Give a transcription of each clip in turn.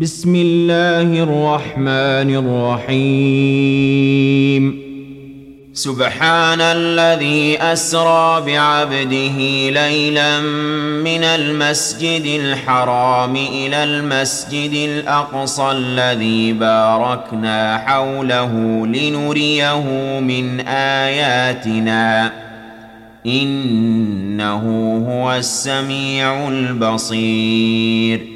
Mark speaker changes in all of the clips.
Speaker 1: بسم الله الرحمن الرحيم سبحان الذي اسرى بعبده ليلا من المسجد الحرام إلى المسجد الاقصى الذي باركنا حوله لنريه من اياتنا انه هو السميع البصير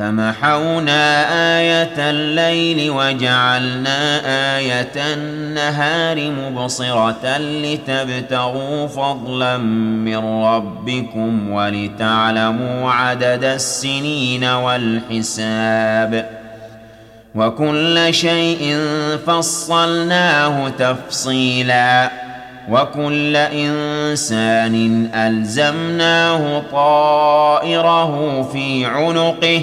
Speaker 1: فمحونا آية الليل وجعلنا آية النهار مبصرة لتبتغوا فضلا من ربكم ولتعلموا عدد السنين والحساب وكل شيء فصلناه تفصيلا وكل إنسان ألزمناه طائره في عنقه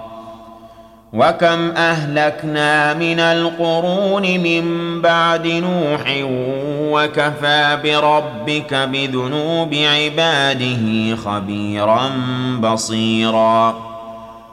Speaker 1: وكم أهلكنا من القرون من بعد نوح وكفى بربك بذنوب عباده خبيرا بصيراً.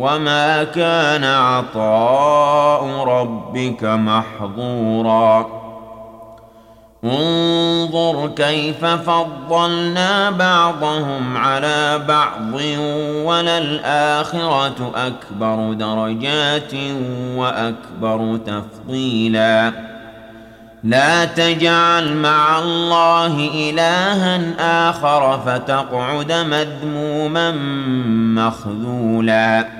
Speaker 1: وما كان عطاء ربك محظورا انظر كيف فضلنا بعضهم على بعض وللاخره اكبر درجات واكبر تفضيلا لا تجعل مع الله الها اخر فتقعد مذموما مخذولا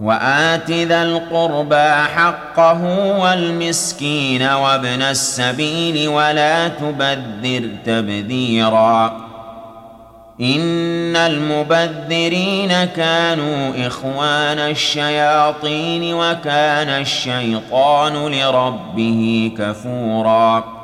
Speaker 1: وآت ذا القربى حقه والمسكين وابن السبيل ولا تبذر تبذيرا. إن المبذرين كانوا إخوان الشياطين وكان الشيطان لربه كفوراً.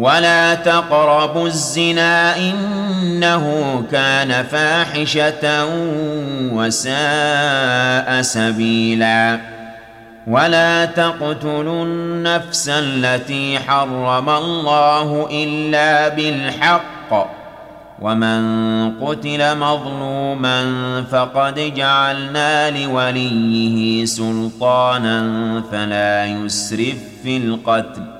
Speaker 1: ولا تقربوا الزنا انه كان فاحشه وساء سبيلا ولا تقتلوا النفس التي حرم الله الا بالحق ومن قتل مظلوما فقد جعلنا لوليه سلطانا فلا يسرف في القتل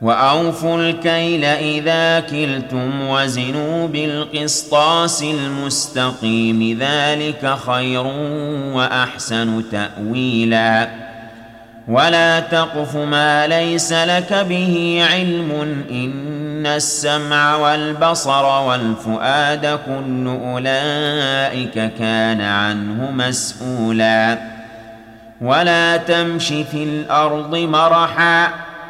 Speaker 1: وأوفوا الكيل إذا كلتم وزنوا بالقسطاس المستقيم ذلك خير وأحسن تأويلا. ولا تقف ما ليس لك به علم إن السمع والبصر والفؤاد كل أولئك كان عنه مسؤولا. ولا تمش في الأرض مرحا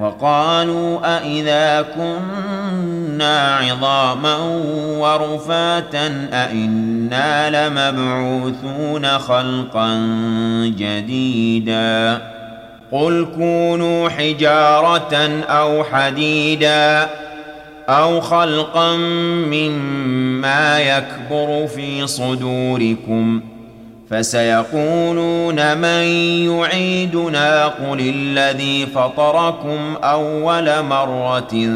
Speaker 1: وقالوا أإذا كنا عظاما ورفاتا أإنا لمبعوثون خلقا جديدا قل كونوا حجارة أو حديدا أو خلقا مما يكبر في صدوركم ۖ فسيقولون من يعيدنا قل الذي فطركم أول مرة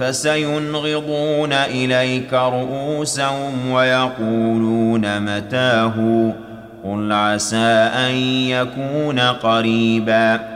Speaker 1: فسينغضون إليك رؤوسهم ويقولون متاه قل عسى أن يكون قريبا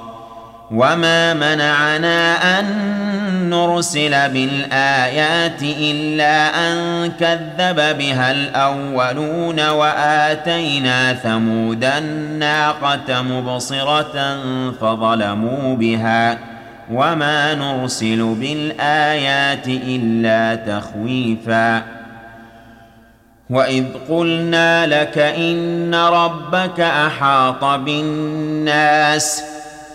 Speaker 1: وما منعنا أن نرسل بالآيات إلا أن كذب بها الأولون وآتينا ثمود الناقة مبصرة فظلموا بها وما نرسل بالآيات إلا تخويفا وإذ قلنا لك إن ربك أحاط بالناس ۖ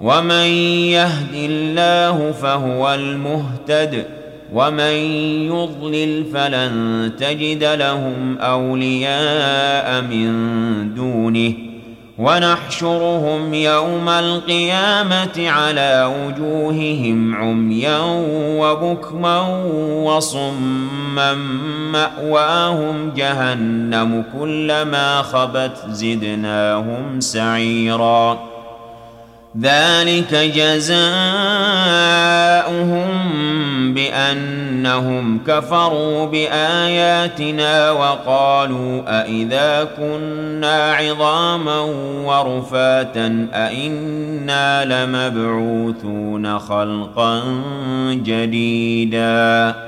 Speaker 1: ومن يهد الله فهو المهتد ومن يضلل فلن تجد لهم أولياء من دونه ونحشرهم يوم القيامة على وجوههم عميا وبكما وصما مأواهم جهنم كلما خبت زدناهم سعيرا ذلك جزاؤهم بأنهم كفروا بآياتنا وقالوا أإذا كنا عظاما ورفاتا أإنا لمبعوثون خلقا جديدا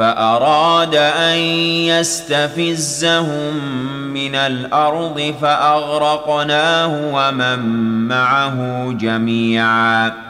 Speaker 1: فأراد أن يستفزهم من الأرض فأغرقناه ومن معه جميعا.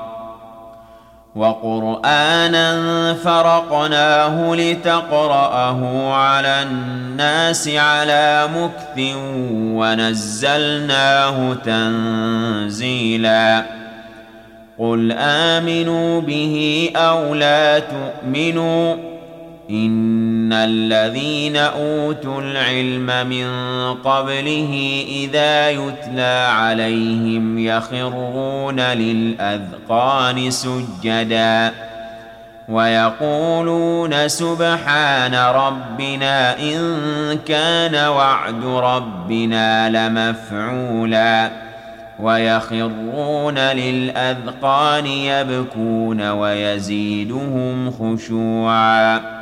Speaker 1: وقرآنا فرقناه لتقرأه على الناس على مكث ونزلناه تنزيلا. قل آمنوا به أو لا تؤمنوا ان الذين اوتوا العلم من قبله اذا يتلى عليهم يخرون للاذقان سجدا ويقولون سبحان ربنا ان كان وعد ربنا لمفعولا ويخرون للاذقان يبكون ويزيدهم خشوعا